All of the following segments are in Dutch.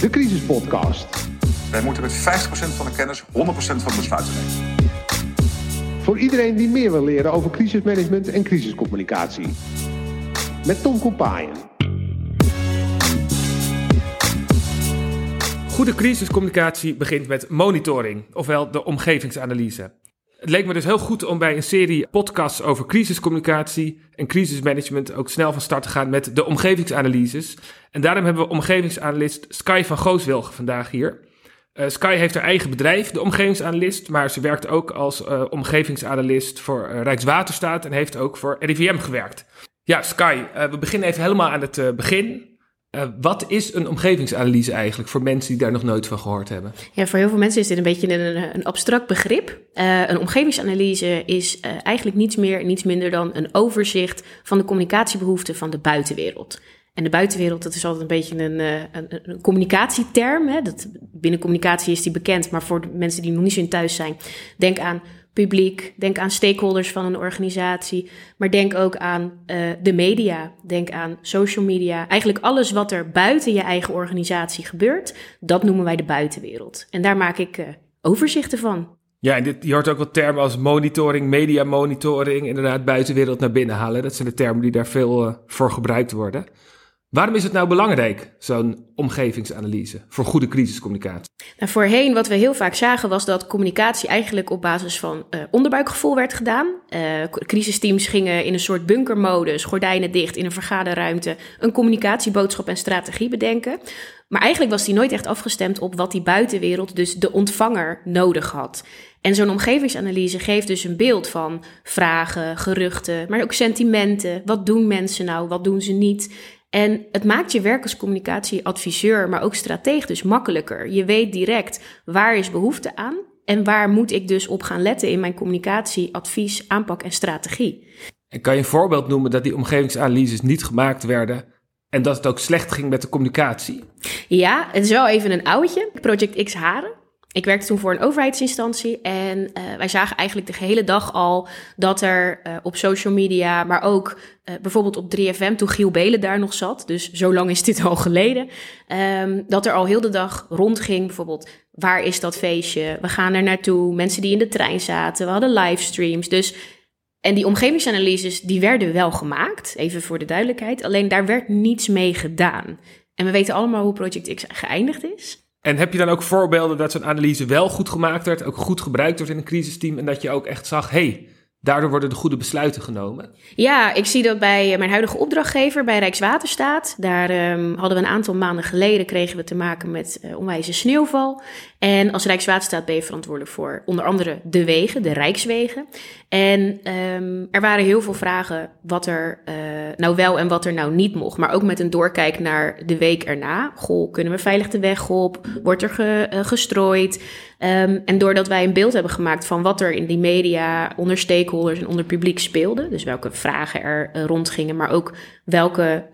de Crisispodcast. Wij moeten met 50% van de kennis 100% van de besluiten nemen. Voor iedereen die meer wil leren over crisismanagement en crisiscommunicatie. Met Tom Kompaaien. Goede crisiscommunicatie begint met monitoring, ofwel de omgevingsanalyse. Het leek me dus heel goed om bij een serie podcasts over crisiscommunicatie en crisismanagement ook snel van start te gaan met de omgevingsanalyses. En daarom hebben we omgevingsanalist Sky van Gooswilgen vandaag hier. Uh, Sky heeft haar eigen bedrijf, de omgevingsanalist, maar ze werkt ook als uh, omgevingsanalist voor uh, Rijkswaterstaat en heeft ook voor RIVM gewerkt. Ja, Sky, we beginnen even helemaal aan het begin. Uh, wat is een omgevingsanalyse eigenlijk voor mensen die daar nog nooit van gehoord hebben? Ja, voor heel veel mensen is dit een beetje een, een abstract begrip. Uh, een omgevingsanalyse is uh, eigenlijk niets meer, niets minder dan een overzicht van de communicatiebehoeften van de buitenwereld. En de buitenwereld, dat is altijd een beetje een, een, een communicatieterm. Hè? Dat, binnen communicatie is die bekend, maar voor de mensen die nog niet zo in thuis zijn, denk aan publiek, denk aan stakeholders van een organisatie, maar denk ook aan uh, de media, denk aan social media. Eigenlijk alles wat er buiten je eigen organisatie gebeurt, dat noemen wij de buitenwereld. En daar maak ik uh, overzichten van. Ja, en dit, je hoort ook wat termen als monitoring, media monitoring, inderdaad buitenwereld naar binnen halen. Dat zijn de termen die daar veel uh, voor gebruikt worden. Waarom is het nou belangrijk, zo'n omgevingsanalyse, voor goede crisiscommunicatie? Nou, voorheen, wat we heel vaak zagen, was dat communicatie eigenlijk op basis van uh, onderbuikgevoel werd gedaan. Uh, crisisteams gingen in een soort bunkermodus, gordijnen dicht, in een vergaderruimte, een communicatieboodschap en strategie bedenken. Maar eigenlijk was die nooit echt afgestemd op wat die buitenwereld, dus de ontvanger, nodig had. En zo'n omgevingsanalyse geeft dus een beeld van vragen, geruchten, maar ook sentimenten. Wat doen mensen nou, wat doen ze niet? En het maakt je werk als communicatieadviseur, maar ook strateeg dus makkelijker. Je weet direct waar is behoefte aan en waar moet ik dus op gaan letten in mijn communicatie, advies, aanpak en strategie. En kan je een voorbeeld noemen dat die omgevingsanalyses niet gemaakt werden en dat het ook slecht ging met de communicatie? Ja, het is wel even een oudje. Project X Haren. Ik werkte toen voor een overheidsinstantie en uh, wij zagen eigenlijk de hele dag al dat er uh, op social media, maar ook uh, bijvoorbeeld op 3FM, toen Giel Belen daar nog zat, dus zo lang is dit al geleden, um, dat er al heel de dag rondging, bijvoorbeeld waar is dat feestje, we gaan er naartoe, mensen die in de trein zaten, we hadden livestreams, dus en die omgevingsanalyses, die werden wel gemaakt, even voor de duidelijkheid, alleen daar werd niets mee gedaan. En we weten allemaal hoe Project X geëindigd is. En heb je dan ook voorbeelden dat zo'n analyse wel goed gemaakt werd, ook goed gebruikt wordt in een crisisteam en dat je ook echt zag, hey, daardoor worden de goede besluiten genomen? Ja, ik zie dat bij mijn huidige opdrachtgever, bij Rijkswaterstaat. Daar um, hadden we een aantal maanden geleden kregen we te maken met uh, onwijze sneeuwval. En als Rijkswaterstaat ben je verantwoordelijk voor onder andere de wegen, de Rijkswegen. En um, er waren heel veel vragen wat er uh, nou wel en wat er nou niet mocht. Maar ook met een doorkijk naar de week erna. Goh, kunnen we veilig de weg op? Wordt er ge, uh, gestrooid? Um, en doordat wij een beeld hebben gemaakt van wat er in die media onder stakeholders en onder publiek speelde. Dus welke vragen er uh, rondgingen, maar ook welke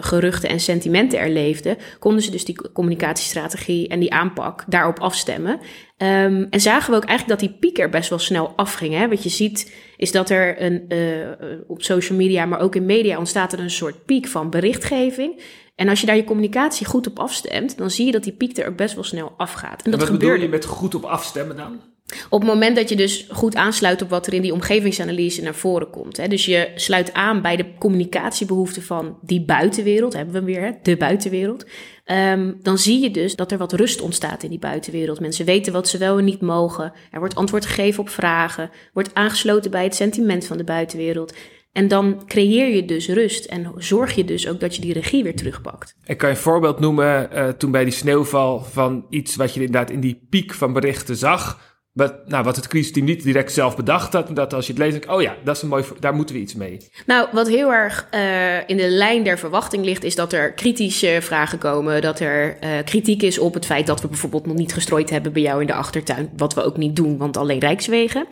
geruchten en sentimenten er leefden. Konden ze dus die communicatiestrategie en die aanpak daarop afstemmen. Um, en zagen we ook eigenlijk dat die piek er best wel snel afging. Hè? Wat je ziet is dat er een, uh, op social media, maar ook in media ontstaat er een soort piek van berichtgeving. En als je daar je communicatie goed op afstemt, dan zie je dat die piek er best wel snel afgaat. En dat wat bedoel je met goed op afstemmen dan? Op het moment dat je dus goed aansluit op wat er in die omgevingsanalyse naar voren komt. Hè, dus je sluit aan bij de communicatiebehoeften van die buitenwereld, hebben we weer, hè, de buitenwereld. Um, dan zie je dus dat er wat rust ontstaat in die buitenwereld. Mensen weten wat ze wel en niet mogen. Er wordt antwoord gegeven op vragen. Wordt aangesloten bij het sentiment van de buitenwereld. En dan creëer je dus rust en zorg je dus ook dat je die regie weer terugpakt. En kan je een voorbeeld noemen uh, toen bij die sneeuwval van iets wat je inderdaad in die piek van berichten zag? Wat, nou, wat het crisisteam niet direct zelf bedacht had. Dat als je het leest, denk ik, oh ja, dat is een mooi, daar moeten we iets mee. Nou, wat heel erg uh, in de lijn der verwachting ligt, is dat er kritische vragen komen. Dat er uh, kritiek is op het feit dat we bijvoorbeeld nog niet gestrooid hebben bij jou in de achtertuin. Wat we ook niet doen, want alleen Rijkswegen.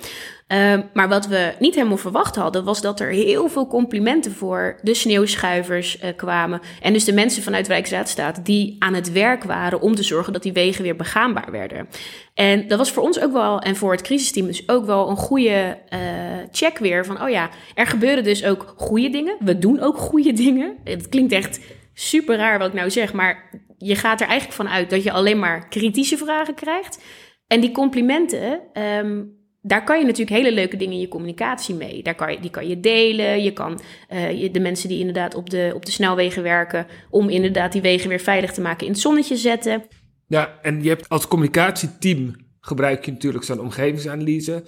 Uh, maar wat we niet helemaal verwacht hadden, was dat er heel veel complimenten voor de sneeuwschuivers uh, kwamen. En dus de mensen vanuit Rijksraadstaat die aan het werk waren om te zorgen dat die wegen weer begaanbaar werden. En dat was voor ons ook wel, en voor het crisisteam dus ook wel een goede uh, check weer van, oh ja, er gebeuren dus ook goede dingen. We doen ook goede dingen. Het klinkt echt super raar wat ik nou zeg, maar je gaat er eigenlijk van uit dat je alleen maar kritische vragen krijgt. En die complimenten, ehm, daar kan je natuurlijk hele leuke dingen in je communicatie mee. Daar kan je, die kan je delen. Je kan je, de mensen die inderdaad op de, op de snelwegen werken, om inderdaad die wegen weer veilig te maken, in het zonnetje zetten. Ja, en je hebt als communicatieteam gebruik je natuurlijk zo'n omgevingsanalyse.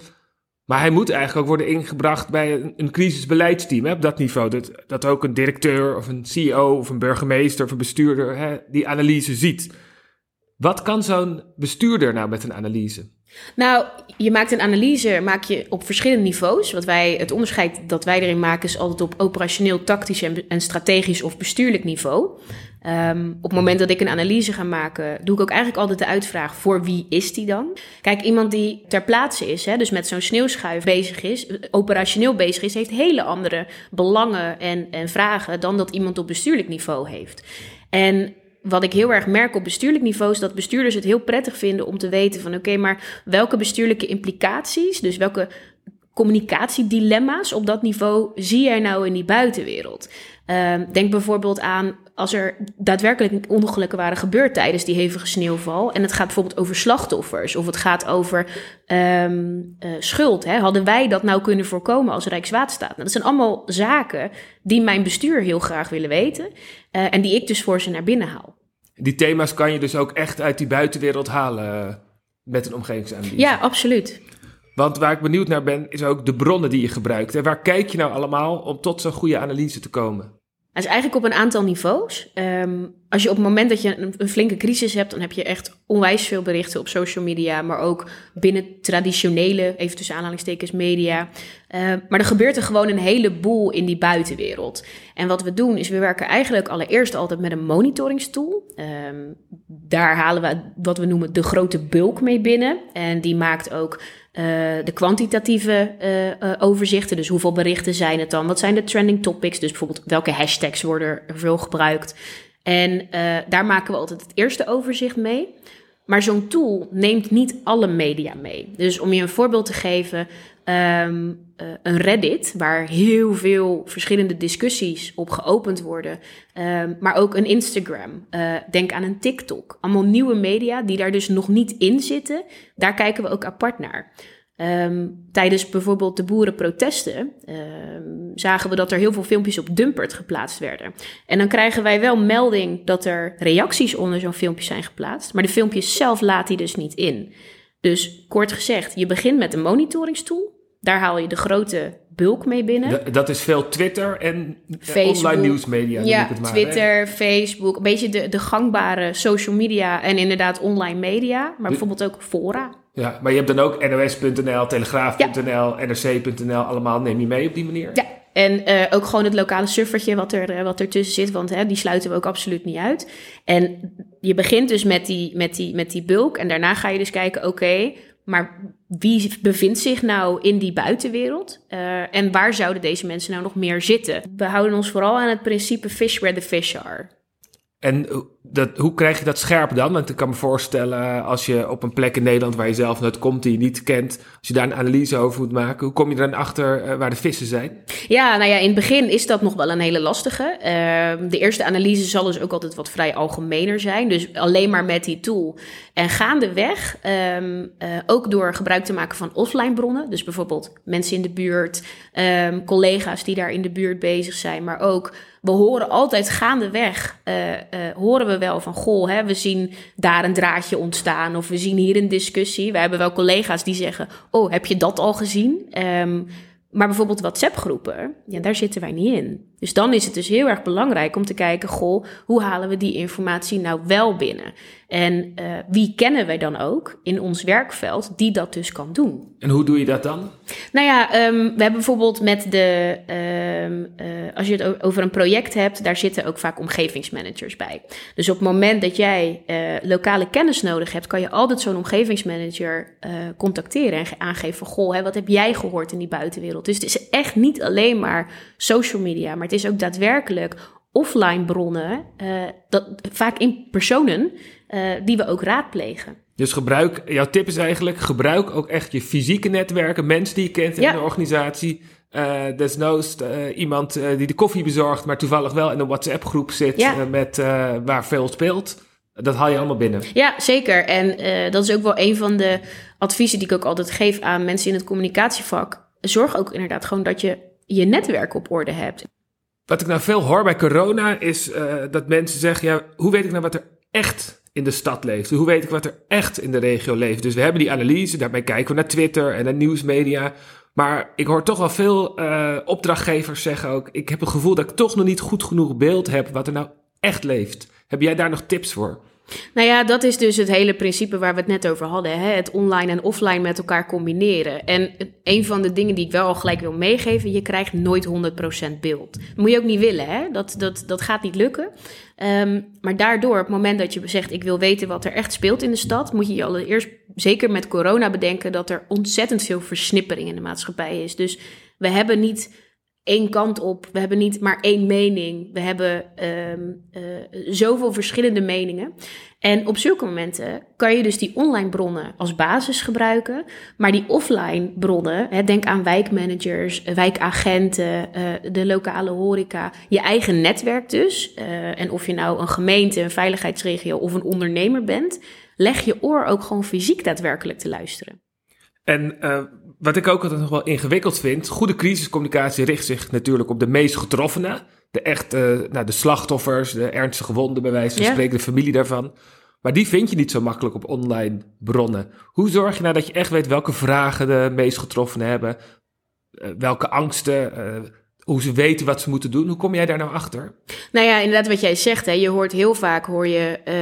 Maar hij moet eigenlijk ook worden ingebracht bij een, een crisisbeleidsteam hè, op dat niveau. Dat, dat ook een directeur of een CEO of een burgemeester of een bestuurder hè, die analyse ziet. Wat kan zo'n bestuurder nou met een analyse? Nou, je maakt een analyse maak je op verschillende niveaus. Wat wij, het onderscheid dat wij erin maken is altijd op operationeel, tactisch en, en strategisch of bestuurlijk niveau. Um, op het moment dat ik een analyse ga maken, doe ik ook eigenlijk altijd de uitvraag: voor wie is die dan? Kijk, iemand die ter plaatse is, hè, dus met zo'n sneeuwschuif bezig is, operationeel bezig is, heeft hele andere belangen en, en vragen dan dat iemand op bestuurlijk niveau heeft. En wat ik heel erg merk op bestuurlijk niveau is dat bestuurders het heel prettig vinden om te weten van oké, maar welke bestuurlijke implicaties, dus welke communicatiedilemma's op dat niveau zie jij nou in die buitenwereld? Uh, denk bijvoorbeeld aan als er daadwerkelijk ongelukken waren gebeurd tijdens die hevige sneeuwval. En het gaat bijvoorbeeld over slachtoffers of het gaat over um, uh, schuld. Hè? Hadden wij dat nou kunnen voorkomen als Rijkswaterstaat? Nou, dat zijn allemaal zaken die mijn bestuur heel graag willen weten. Uh, en die ik dus voor ze naar binnen haal. Die thema's kan je dus ook echt uit die buitenwereld halen eh, met een omgevingsanalyse? Ja, absoluut. Want waar ik benieuwd naar ben, is ook de bronnen die je gebruikt. En waar kijk je nou allemaal om tot zo'n goede analyse te komen? Dat is eigenlijk op een aantal niveaus. Um, als je op het moment dat je een, een, flinke crisis hebt, dan heb je echt onwijs veel berichten op social media, maar ook binnen traditionele, even tussen aanhalingstekens, media. Uh, maar er gebeurt er gewoon een heleboel in die buitenwereld. En wat we doen, is we werken eigenlijk allereerst altijd met een monitoringstool. Um, daar halen we wat we noemen de grote bulk mee binnen. En die maakt ook uh, de kwantitatieve uh, overzichten. Dus hoeveel berichten zijn het dan? Wat zijn de trending topics? Dus bijvoorbeeld welke hashtags worden er veel gebruikt? En daar maken we altijd het eerste overzicht mee. Maar zo'n tool neemt niet alle media mee. Dus om je een voorbeeld te geven, um, uh, een Reddit, waar heel veel verschillende discussies op geopend worden, um, maar ook een Instagram. Uh, denk aan een TikTok. Allemaal nieuwe media die daar dus nog niet in zitten. Daar kijken we ook apart naar. Um, tijdens bijvoorbeeld de boerenprotesten um, zagen we dat er heel veel filmpjes op Dumpert geplaatst werden. En dan krijgen wij wel melding dat er reacties onder zo'n filmpje zijn geplaatst, maar de filmpjes zelf laat hij dus niet in. Dus kort gezegd, je begint met een monitoringstool. Daar haal je de grote bulk mee binnen. dat is veel Twitter en Facebook. online nieuwsmedia. Ja, het maar, Twitter, hè? Facebook, een beetje de, de gangbare social media en inderdaad online media, maar bijvoorbeeld ook fora. Ja, maar je hebt dan ook nos.nl, telegraaf.nl, ja. nrc.nl, allemaal neem je mee op die manier? Ja, en uh, ook gewoon het lokale suffertje wat er, uh, wat er tussen zit, want hè, die sluiten we ook absoluut niet uit. En je begint dus met die, met die, met die bulk en daarna ga je dus kijken, oké, okay, maar wie bevindt zich nou in die buitenwereld? Uh, en waar zouden deze mensen nou nog meer zitten? We houden ons vooral aan het principe fish where the fish are. En dat, hoe krijg je dat scherp dan? Want ik kan me voorstellen, als je op een plek in Nederland waar je zelf nooit komt, die je niet kent, als je daar een analyse over moet maken, hoe kom je dan achter uh, waar de vissen zijn? Ja, nou ja, in het begin is dat nog wel een hele lastige. Uh, de eerste analyse zal dus ook altijd wat vrij algemener zijn. Dus alleen maar met die tool. En gaandeweg, um, ook door gebruik te maken van offline bronnen. Dus bijvoorbeeld mensen in de buurt, um, collega's die daar in de buurt bezig zijn, maar ook we horen altijd gaandeweg, uh, horen we wel van, goh, hè, we zien daar een draadje ontstaan of we zien hier een discussie. We hebben wel collega's die zeggen, oh, heb je dat al gezien? Um, maar bijvoorbeeld WhatsApp-groepen, ja, daar zitten wij niet in. Dus dan is het dus heel erg belangrijk om te kijken, goh, hoe halen we die informatie nou wel binnen? En uh, wie kennen wij dan ook in ons werkveld die dat dus kan doen? En hoe doe je dat dan? Nou ja, um, we hebben bijvoorbeeld met de, um, uh, als je het over een project hebt, daar zitten ook vaak omgevingsmanagers bij. Dus op het moment dat jij uh, lokale kennis nodig hebt, kan je altijd zo'n omgevingsmanager contacteren en aangeven, goh, hè, wat heb jij gehoord in die buitenwereld? Dus het is echt niet alleen maar social media, maar het is ook daadwerkelijk offline bronnen, dat, vaak in personen, die we ook raadplegen. Dus gebruik, jouw tip is eigenlijk, gebruik ook echt je fysieke netwerken, mensen die je kent in ja. de organisatie, Uh, desnoods uh, iemand uh, die de koffie bezorgt, maar toevallig wel in een WhatsApp-groep zit Ja. met, waar veel speelt. Dat haal je allemaal binnen. Ja, zeker. En dat is ook wel een van de adviezen die ik ook altijd geef aan mensen in het communicatievak. Zorg ook inderdaad gewoon dat je je netwerk op orde hebt. Wat ik nou veel hoor bij corona is dat mensen zeggen: ja, hoe weet ik nou wat er echt in de stad leeft? Hoe weet ik wat er echt in de regio leeft? Dus we hebben die analyse, daarbij kijken we naar Twitter en naar nieuwsmedia. Maar ik hoor toch wel veel uh, opdrachtgevers zeggen ook: ik heb het gevoel dat ik toch nog niet goed genoeg beeld heb wat er nou echt leeft. Heb jij daar nog tips voor? Nou ja, dat is dus het hele principe waar we het net over hadden. Hè? Het online en offline met elkaar combineren. En een van de dingen die ik wel al gelijk wil meegeven, je krijgt nooit 100% beeld. Moet je ook niet willen, hè? Dat, dat, dat gaat niet lukken. Um, maar daardoor, op het moment dat je zegt, ik wil weten wat er echt speelt in de stad, moet je je allereerst, zeker met corona, bedenken dat er ontzettend veel versnippering in de maatschappij is. Dus we hebben niet één kant op. We hebben niet maar één mening. We hebben um, uh, zoveel verschillende meningen. En op zulke momenten kan je dus die online bronnen als basis gebruiken. Maar die offline bronnen, hè, denk aan wijkmanagers, wijkagenten, uh, de lokale horeca, je eigen netwerk dus. En of je nou een gemeente, een veiligheidsregio of een ondernemer bent, leg je oor ook gewoon fysiek daadwerkelijk te luisteren. En wat ik ook altijd nog wel ingewikkeld vind, goede crisiscommunicatie richt zich natuurlijk op de meest getroffenen. De echte, nou, de slachtoffers, de ernstige gewonden bij wijze van spreken, de familie daarvan. Maar die vind je niet zo makkelijk op online bronnen. Hoe zorg je nou dat je echt weet welke vragen de meest getroffenen hebben? Uh, welke angsten, uh, hoe ze weten wat ze moeten doen. Hoe kom jij daar nou achter? Nou ja, inderdaad wat jij zegt. Hè, je hoort heel vaak, hoor je, uh,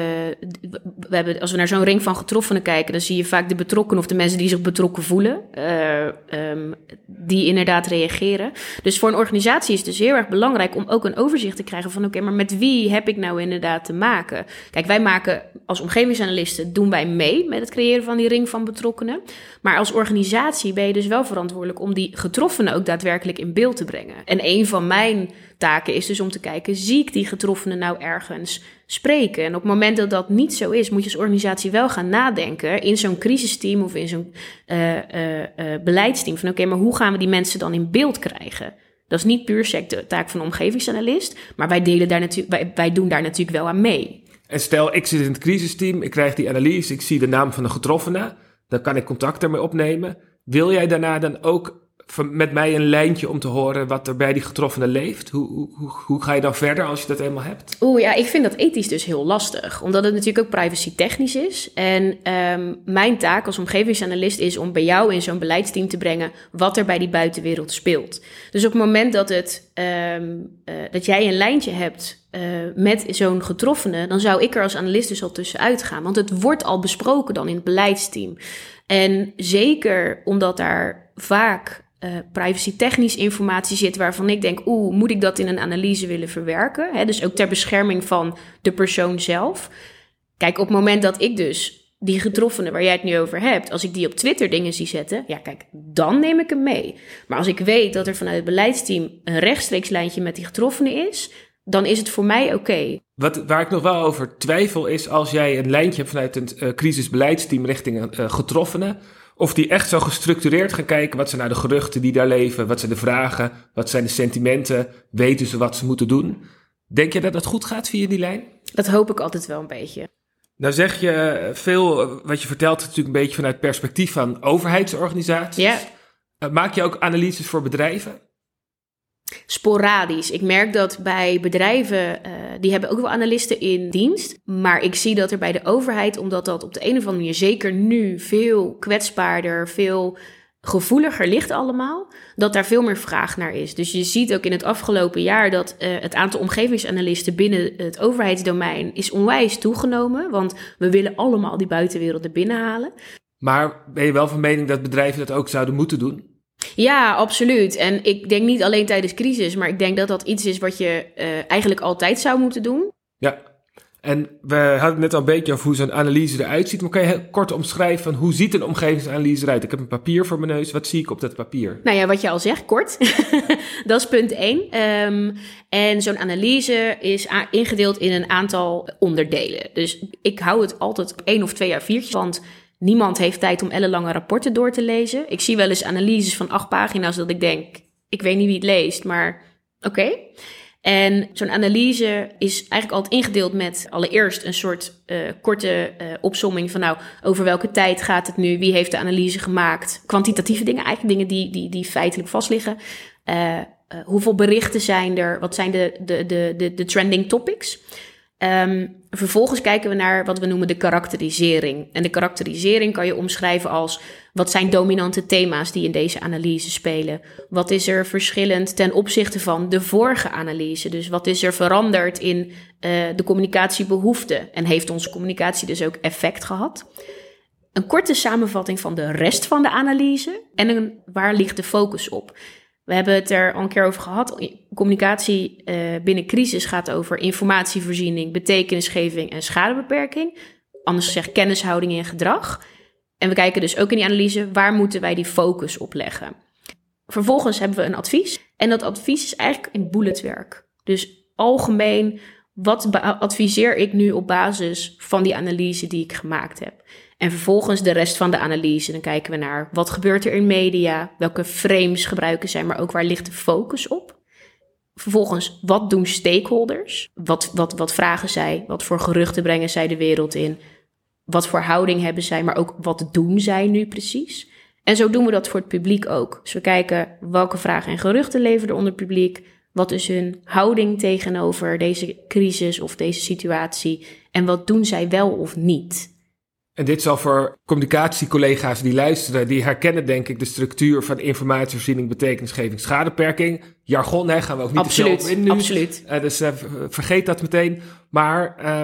we hebben, als we naar zo'n ring van getroffenen kijken, dan zie je vaak de betrokkenen of de mensen die zich betrokken voelen, uh, um, die inderdaad reageren. Dus voor een organisatie is het dus heel erg belangrijk om ook een overzicht te krijgen van, oké, maar met wie heb ik nou inderdaad te maken? Kijk, wij maken als omgevingsanalisten, doen wij mee met het creëren van die ring van betrokkenen. Maar als organisatie ben je dus wel verantwoordelijk om die getroffenen ook daadwerkelijk in beeld te brengen. En een van mijn taken is dus om te kijken, zie ik die getroffenen nou ergens spreken? En op het moment dat dat niet zo is, moet je als organisatie wel gaan nadenken in zo'n crisisteam of in zo'n uh, uh, uh, beleidsteam van oké, maar hoe gaan we die mensen dan in beeld krijgen? Dat is niet puur de taak van een omgevingsanalist, maar wij, delen daar natuurlijk, wij, wij doen daar natuurlijk wel aan mee. En stel, ik zit in het crisisteam, ik krijg die analyse, ik zie de naam van de getroffene, dan kan ik contact ermee opnemen. Wil jij daarna dan ook met mij een lijntje om te horen wat er bij die getroffenen leeft? Hoe, hoe, hoe ga je dan verder als je dat eenmaal hebt? Oeh ja, ik vind dat ethisch dus heel lastig, omdat het natuurlijk ook privacy technisch is. En um, mijn taak als omgevingsanalist is om bij jou in zo'n beleidsteam te brengen wat er bij die buitenwereld speelt. Dus op het moment dat, het, um, uh, dat jij een lijntje hebt uh, met zo'n getroffene, dan zou ik er als analist dus al tussenuit gaan. Want het wordt al besproken dan in het beleidsteam. En zeker omdat daar vaak uh, privacy-technisch informatie zit waarvan ik denk, oeh, moet ik dat in een analyse willen verwerken? Dus ook ter bescherming van de persoon zelf. Kijk, op het moment dat ik dus die getroffenen waar jij het nu over hebt, als ik die op Twitter dingen zie zetten, ja, kijk, dan neem ik hem mee. Maar als ik weet dat er vanuit het beleidsteam een rechtstreeks lijntje met die getroffenen is, dan is het voor mij oké. Waar ik nog wel over twijfel is als jij een lijntje hebt vanuit een uh, crisisbeleidsteam richting uh, getroffenen, of die echt zo gestructureerd gaan kijken, wat zijn nou de geruchten die daar leven, wat zijn de vragen, wat zijn de sentimenten, weten ze wat ze moeten doen. Denk je dat dat goed gaat via die lijn? Dat hoop ik altijd wel een beetje. Nou zeg je veel, wat je vertelt natuurlijk een beetje vanuit het perspectief van overheidsorganisaties. Ja. Uh, maak je ook analyses voor bedrijven? Sporadisch. Ik merk dat bij bedrijven, uh, die hebben ook wel analisten in dienst. Maar ik zie dat er bij de overheid, omdat dat op de een of andere manier zeker nu veel kwetsbaarder, veel gevoeliger ligt allemaal, dat daar veel meer vraag naar is. Dus je ziet ook in het afgelopen jaar dat uh, het aantal omgevingsanalisten binnen het overheidsdomein is onwijs toegenomen. Want we willen allemaal die buitenwereld er binnen halen. Maar ben je wel van mening dat bedrijven dat ook zouden moeten doen? Ja, absoluut. En ik denk niet alleen tijdens crisis, maar ik denk dat dat iets is wat je uh, eigenlijk altijd zou moeten doen. Ja, en we hadden net al een beetje over hoe zo'n analyse eruit ziet. Maar kan je heel kort omschrijven van hoe ziet een omgevingsanalyse eruit? Ik heb een papier voor mijn neus. Wat zie ik op dat papier? Nou ja, wat je al zegt, kort. dat is punt 1. Um, en zo'n analyse is ingedeeld in een aantal onderdelen. Dus ik hou het altijd op één of twee jaar viertjes. Want Niemand heeft tijd om ellenlange rapporten door te lezen. Ik zie wel eens analyses van acht pagina's dat ik denk, ik weet niet wie het leest, maar oké. En zo'n analyse is eigenlijk altijd ingedeeld met allereerst een soort uh, korte uh, opsomming van nou, over welke tijd gaat het nu? Wie heeft de analyse gemaakt? Kwantitatieve dingen, eigenlijk dingen die, die, die feitelijk vastliggen. Uh, hoeveel berichten zijn er? Wat zijn de, de, de, de, de trending topics? Um, vervolgens kijken we naar wat we noemen de karakterisering. En de karakterisering kan je omschrijven als wat zijn dominante thema's die in deze analyse spelen? Wat is er verschillend ten opzichte van de vorige analyse? Dus wat is er veranderd in uh, de communicatiebehoeften? En heeft onze communicatie dus ook effect gehad? Een korte samenvatting van de rest van de analyse en waar ligt de focus op? We hebben het er al een keer over gehad. Communicatie uh, binnen crisis gaat over informatievoorziening, betekenisgeving en schadebeperking. Anders gezegd kennishouding en gedrag. En we kijken dus ook in die analyse waar moeten wij die focus op leggen. Vervolgens hebben we een advies. En dat advies is eigenlijk in bulletwerk. Dus algemeen, wat adviseer ik nu op basis van die analyse die ik gemaakt heb? En vervolgens de rest van de analyse. Dan kijken we naar wat gebeurt er in media, welke frames gebruiken zij, maar ook waar ligt de focus op. Vervolgens, wat doen stakeholders? Wat, wat, wat vragen zij? Wat voor geruchten brengen zij de wereld in? Wat voor houding hebben zij, maar ook wat doen zij nu precies? En zo doen we dat voor het publiek ook. Dus we kijken welke vragen en geruchten leveren onder publiek. Wat is hun houding tegenover deze crisis of deze situatie? En wat doen zij wel of niet? En dit zal voor communicatiecollega's die luisteren, die herkennen denk ik de structuur van informatievoorziening, betekenisgeving, schadeperking. Jargon, hè, gaan we ook niet absoluut, te veel op in nu. Absoluut. Uh, dus uh, vergeet dat meteen. Maar uh,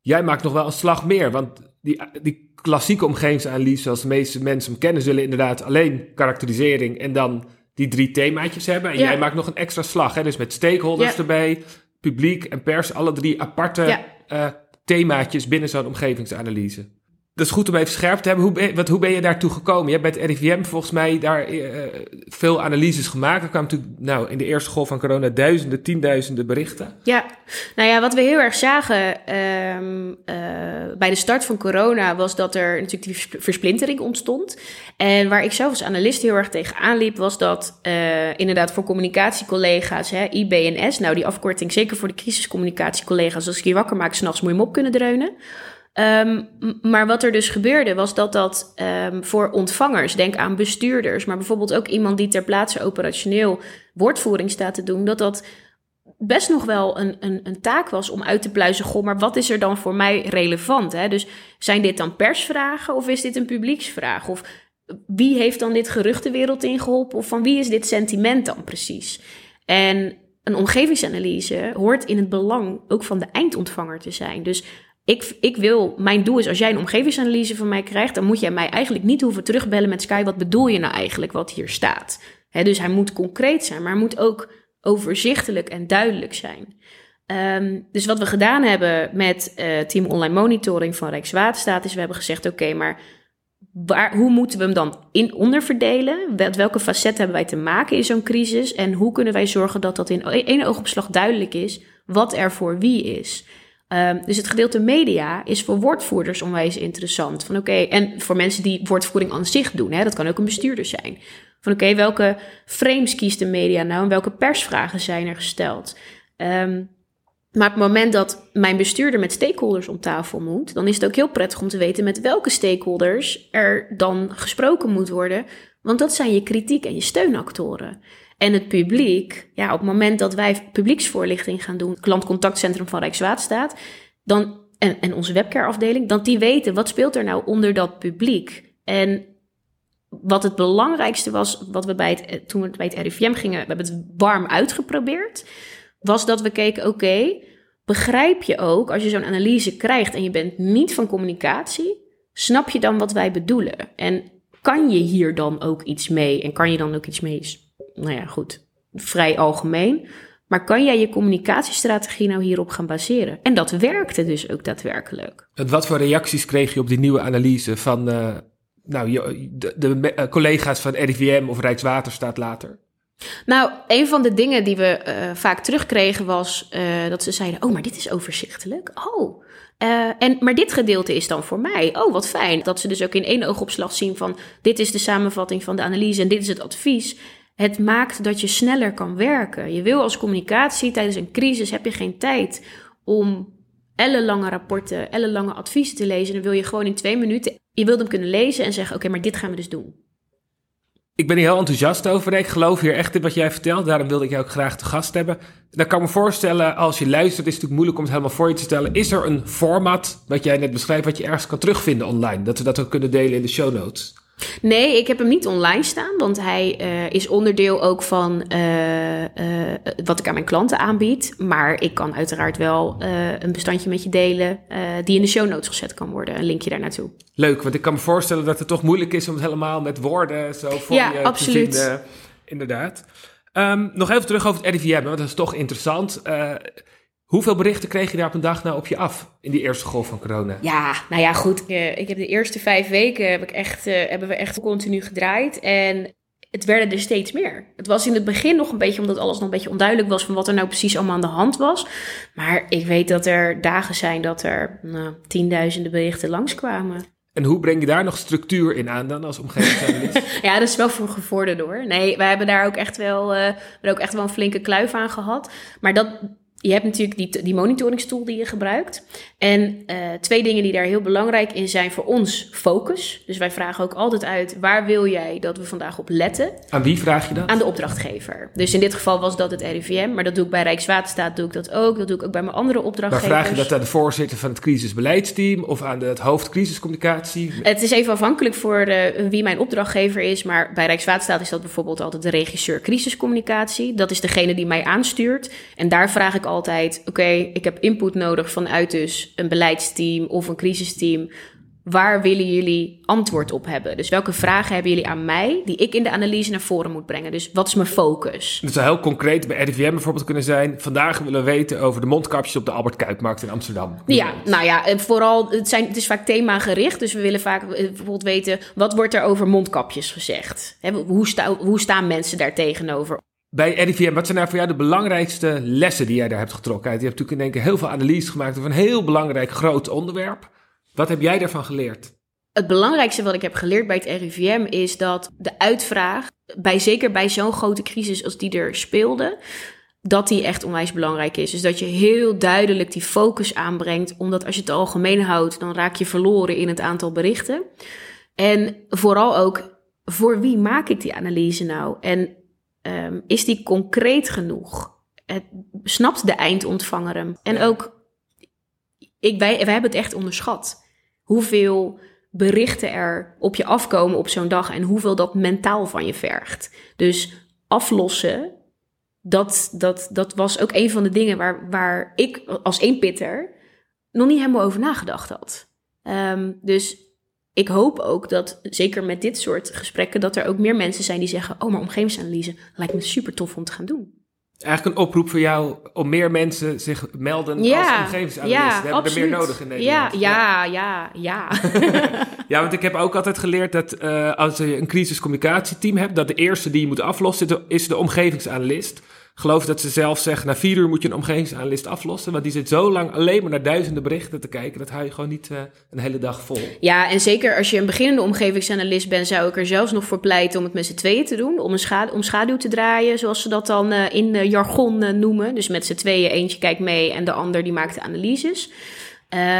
jij maakt nog wel een slag meer, want die, die klassieke omgevingsanalyse, zoals de meeste mensen hem kennen, zullen inderdaad alleen karakterisering en dan die drie themaatjes hebben. En ja. jij maakt nog een extra slag, hè, dus met stakeholders ja. erbij, publiek en pers, alle drie aparte ja. themaatjes binnen zo'n omgevingsanalyse dat is goed om even scherp te hebben. Hoe ben, wat, hoe ben je daartoe gekomen? Je hebt bij het RIVM volgens mij daar uh, veel analyses gemaakt. Er kwamen natuurlijk nou, in de eerste golf van corona duizenden, tienduizenden berichten. Ja, nou ja, wat we heel erg zagen um, uh, bij de start van corona was dat er natuurlijk die versplintering ontstond. En waar ik zelf als analist heel erg tegenaan liep, was dat uh, inderdaad voor communicatiecollega's, hè, IBNS, nou die afkorting zeker voor de crisiscommunicatiecollega's, als ik je wakker maak s'nachts moet je hem op kunnen dreunen. Um, maar wat er dus gebeurde, was dat dat um, voor ontvangers, denk aan bestuurders, maar bijvoorbeeld ook iemand die ter plaatse operationeel woordvoering staat te doen, dat dat best nog wel een, een, een taak was om uit te pluizen. Goh, maar wat is er dan voor mij relevant? Hè? Dus zijn dit dan persvragen of is dit een publieksvraag? Of wie heeft dan dit geruchtenwereld ingeholpen? Of van wie is dit sentiment dan precies? En een omgevingsanalyse hoort in het belang ook van de eindontvanger te zijn. Dus ik, ik wil, mijn doel is, als jij een omgevingsanalyse van mij krijgt, dan moet jij mij eigenlijk niet hoeven terugbellen met Sky. Wat bedoel je nou eigenlijk wat hier staat? dus hij moet concreet zijn, maar hij moet ook overzichtelijk en duidelijk zijn. Um, dus wat we gedaan hebben met uh, Team Online Monitoring van Rijkswaterstaat is, we hebben gezegd: oké, maar waar, hoe moeten we hem dan in onderverdelen? Met welke facetten hebben wij te maken in zo'n crisis? En hoe kunnen wij zorgen dat dat in één oogopslag duidelijk is wat er voor wie is? Um, dus het gedeelte media is voor woordvoerders onwijs interessant. Van oké, en voor mensen die woordvoering aan zich doen, hè, dat kan ook een bestuurder zijn. Van oké, welke frames kiest de media nou en welke persvragen zijn er gesteld? Um, maar op het moment dat mijn bestuurder met stakeholders om tafel moet, dan is het ook heel prettig om te weten met welke stakeholders er dan gesproken moet worden. Want dat zijn je kritiek en je steunactoren. En het publiek, ja, op het moment dat wij publieksvoorlichting gaan doen, klantcontactcentrum van Rijkswaterstaat, dan, en, en onze webcareafdeling, dat die weten wat speelt er nou onder dat publiek. En wat het belangrijkste was, wat we bij het, toen we bij het RIVM gingen, we hebben het warm uitgeprobeerd, was dat we keken, oké, begrijp je ook, als je zo'n analyse krijgt en je bent niet van communicatie, snap je dan wat wij bedoelen? En kan je hier dan ook iets mee? En kan je dan ook iets mee nou ja, goed, vrij algemeen. Maar kan jij je communicatiestrategie nou hierop gaan baseren? En dat werkte dus ook daadwerkelijk. En wat voor reacties kreeg je op die nieuwe analyse van uh, nou, de, de, uh, collega's van RIVM of Rijkswaterstaat later? Nou, een van de dingen die we uh, vaak terugkregen was dat ze zeiden: Oh, maar dit is overzichtelijk. Oh. en, maar dit gedeelte is dan voor mij. Oh, wat fijn. Dat ze dus ook in één oogopslag zien van: dit is de samenvatting van de analyse en dit is het advies. Het maakt dat je sneller kan werken. Je wil als communicatie tijdens een crisis heb je geen tijd om ellenlange rapporten, ellenlange adviezen te lezen. Dan wil je gewoon in twee minuten, je wilt hem kunnen lezen en zeggen, oké, maar dit gaan we dus doen. Ik ben hier heel enthousiast over. Ik geloof hier echt in wat jij vertelt. Daarom wilde ik jou ook graag te gast hebben. Dan kan ik me voorstellen, als je luistert, is het natuurlijk moeilijk om het helemaal voor je te stellen. Is er een format, wat jij net beschrijft, wat je ergens kan terugvinden online? Dat we dat ook kunnen delen in de show notes. Nee, ik heb hem niet online staan, want hij uh, is onderdeel ook van uh, uh, wat ik aan mijn klanten aanbied. Maar ik kan uiteraard wel een bestandje met je delen die in de show notes gezet kan worden. Een linkje daar naartoe. Leuk, want ik kan me voorstellen dat het toch moeilijk is om het helemaal met woorden zo voor ja, je absoluut. te vinden. Inderdaad. Um, nog even terug over het RIVM, want dat is toch interessant. Hoeveel berichten kreeg je daar op een dag nou op je af in die eerste golf van corona? Ja, nou ja, goed. Ik heb de eerste vijf weken heb ik echt, uh, hebben we echt continu gedraaid. En het werden er steeds meer. Het was in het begin nog een beetje, omdat alles nog een beetje onduidelijk was van wat er nou precies allemaal aan de hand was. Maar ik weet dat er dagen zijn dat er nou, tienduizenden berichten langskwamen. En hoe breng je daar nog structuur in aan dan als omgevingsanalist? ja, dat is wel voor gevorderd hoor. Nee, wij hebben daar ook echt wel, uh, ook echt wel een flinke kluif aan gehad. Maar dat, je hebt natuurlijk die, die monitoringstoel die je gebruikt. En uh, twee dingen die daar heel belangrijk in zijn voor ons, focus. Dus wij vragen ook altijd uit, waar wil jij dat we vandaag op letten? Aan wie vraag je dat? Aan de opdrachtgever. Dus in dit geval was dat het RIVM, maar dat doe ik bij Rijkswaterstaat, doe ik dat ook. Dat doe ik ook bij mijn andere opdrachtgevers. Maar vraag je dat aan de voorzitter van het crisisbeleidsteam of aan het hoofd crisiscommunicatie? Het is even afhankelijk voor uh, wie mijn opdrachtgever is, maar bij Rijkswaterstaat is dat bijvoorbeeld altijd de regisseur crisiscommunicatie. Dat is degene die mij aanstuurt. En daar vraag ik altijd, oké, okay, ik heb input nodig vanuit dus een beleidsteam of een crisisteam. Waar willen jullie antwoord op hebben? Dus welke vragen hebben jullie aan mij die ik in de analyse naar voren moet brengen? Dus wat is mijn focus? Het zou heel concreet bij RIVM bijvoorbeeld kunnen zijn. Vandaag willen we weten over de mondkapjes op de Albert Kuipmarkt in Amsterdam. Ja, nou ja, vooral, het, zijn, het is vaak themagericht. Dus we willen vaak bijvoorbeeld weten, wat wordt er over mondkapjes gezegd? hoe, sta, hoe staan mensen daar tegenover? Bij RIVM, wat zijn nou voor jou de belangrijkste lessen die jij daar hebt getrokken? Je hebt natuurlijk in één heel veel analyses gemaakt over een heel belangrijk groot onderwerp. Wat heb jij daarvan geleerd? Het belangrijkste wat ik heb geleerd bij het RIVM is dat de uitvraag, bij, zeker bij zo'n grote crisis als die er speelde, dat die echt onwijs belangrijk is. Dus dat je heel duidelijk die focus aanbrengt, omdat als je het algemeen houdt, dan raak je verloren in het aantal berichten. En vooral ook, voor wie maak ik die analyse nou? En um, is die concreet genoeg? Het, snapt de eindontvanger hem? En ook, ik, wij, wij hebben het echt onderschat. Hoeveel berichten er op je afkomen op zo'n dag en hoeveel dat mentaal van je vergt. Dus aflossen, dat, dat, dat was ook een van de dingen waar, waar ik als eenpitter nog niet helemaal over nagedacht had. Um, dus ik hoop ook dat, zeker met dit soort gesprekken, dat er ook meer mensen zijn die zeggen: Oh, maar omgevingsanalyse lijkt me super tof om te gaan doen. Eigenlijk een oproep voor jou om meer mensen zich melden ja, als omgevingsanalist. Ja, We hebben absoluut. er meer nodig in Nederland. Ja, ja, ja, ja. ja, want ik heb ook altijd geleerd dat uh, als je een crisiscommunicatieteam hebt, dat de eerste die je moet aflossen is de omgevingsanalist geloof dat ze zelf zeggen, na vier uur moet je een omgevingsanalist aflossen. Want die zit zo lang alleen maar naar duizenden berichten te kijken. Dat hou je gewoon niet uh, een hele dag vol. Ja, en zeker als je een beginnende omgevingsanalist bent, zou ik er zelfs nog voor pleiten om het met z'n tweeën te doen. Om, een schadu om schaduw te draaien, zoals ze dat dan uh, in jargon noemen. Dus met z'n tweeën, eentje kijkt mee en de ander die maakt de analyses.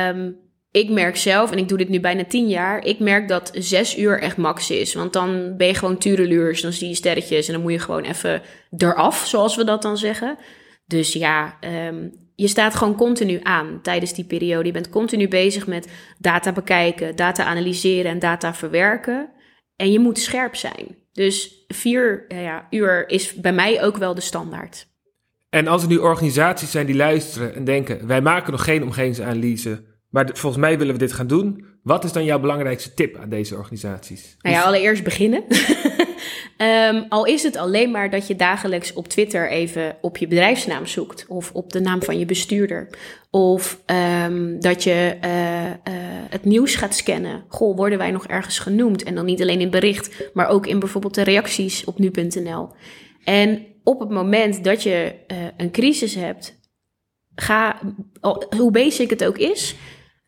Um, ik merk zelf, en ik doe dit nu bijna tien jaar, ik merk dat zes uur echt max is. Want dan ben je gewoon tureluurs, dan zie je sterretjes en dan moet je gewoon even eraf, zoals we dat dan zeggen. Dus ja, um, je staat gewoon continu aan tijdens die periode. Je bent continu bezig met data bekijken, data analyseren en data verwerken. En je moet scherp zijn. Dus vier ja, uur is bij mij ook wel de standaard. En als er nu organisaties zijn die luisteren en denken: wij maken nog geen omgevingsanalyse maar volgens mij willen we dit gaan doen. Wat is dan jouw belangrijkste tip aan deze organisaties? Nou ja, allereerst beginnen. um, al is het alleen maar dat je dagelijks op Twitter even op je bedrijfsnaam zoekt. Of op de naam van je bestuurder. Of um, dat je uh, uh, het nieuws gaat scannen. Goh, worden wij nog ergens genoemd? En dan niet alleen in bericht, maar ook in bijvoorbeeld de reacties op nu.nl. En op het moment dat je uh, een crisis hebt, ga, hoe basic het ook is,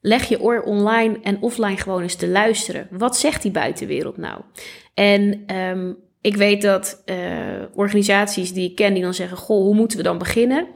leg je oor online en offline gewoon eens te luisteren. Wat zegt die buitenwereld nou? En um, Ik weet dat uh, organisaties die ik ken, die dan zeggen: Goh, hoe moeten we dan beginnen?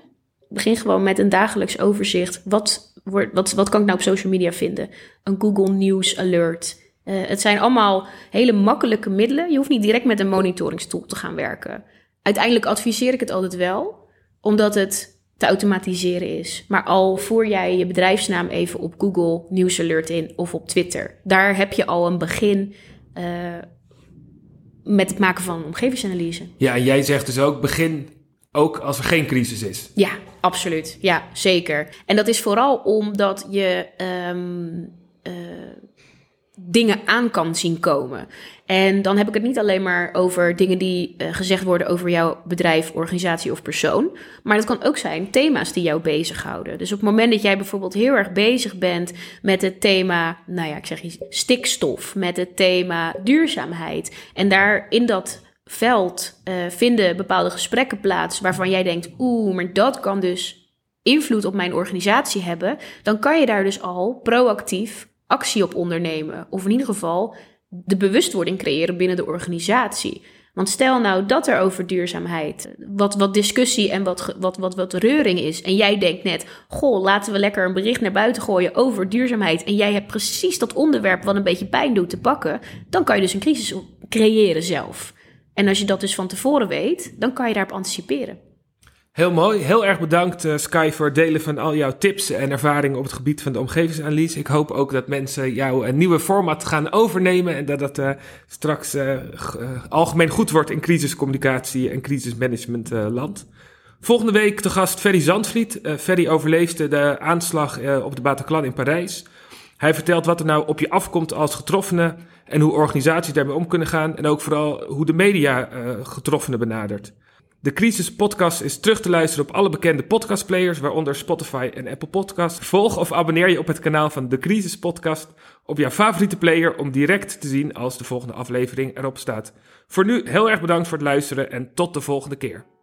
Begin gewoon met een dagelijks overzicht. Wat, wat, wat kan ik nou op social media vinden? Een Google News Alert. Uh, het zijn allemaal hele makkelijke middelen. Je hoeft niet direct met een monitoringstool te gaan werken. Uiteindelijk adviseer ik het altijd wel, omdat het te automatiseren is. Maar al voer jij je bedrijfsnaam even op Google News Alert in of op Twitter, daar heb je al een begin uh, met het maken van omgevingsanalyse. Ja, en jij zegt dus ook begin ook als er geen crisis is. Ja, absoluut. Ja, zeker. En dat is vooral omdat je um, uh, dingen aan kan zien komen. En dan heb ik het niet alleen maar over dingen die uh, gezegd worden over jouw bedrijf, organisatie of persoon. Maar dat kan ook zijn thema's die jou bezighouden. Dus op het moment dat jij bijvoorbeeld heel erg bezig bent met het thema, nou ja, ik zeg iets, stikstof, met het thema duurzaamheid. En daar in dat veld uh, vinden bepaalde gesprekken plaats waarvan jij denkt, oeh, maar dat kan dus invloed op mijn organisatie hebben. Dan kan je daar dus al proactief actie op ondernemen. Of in ieder geval de bewustwording creëren binnen de organisatie. Want stel nou dat er over duurzaamheid wat, wat discussie en wat, wat, wat, wat reuring is. En jij denkt net, goh, laten we lekker een bericht naar buiten gooien over duurzaamheid. En jij hebt precies dat onderwerp wat een beetje pijn doet te pakken. Dan kan je dus een crisis creëren zelf. En als je dat dus van tevoren weet, dan kan je daarop anticiperen. Heel mooi. Heel erg bedankt uh, Sky voor het delen van al jouw tips en ervaringen op het gebied van de omgevingsanalyse. Ik hoop ook dat mensen jouw een nieuwe format gaan overnemen en dat dat uh, straks uh, algemeen goed wordt in crisiscommunicatie en crisismanagement land. Volgende week te gast Ferry Zandvliet. Ferry overleefde de aanslag op de Bataclan in Parijs. Hij vertelt wat er nou op je afkomt als getroffene en hoe organisaties daarmee om kunnen gaan en ook vooral hoe de media getroffenen benadert. De Crisis Podcast is terug te luisteren op alle bekende podcastplayers, waaronder Spotify en Apple Podcasts. Volg of abonneer je op het kanaal van De Crisis Podcast op jouw favoriete player om direct te zien als de volgende aflevering erop staat. Voor nu heel erg bedankt voor het luisteren en tot de volgende keer.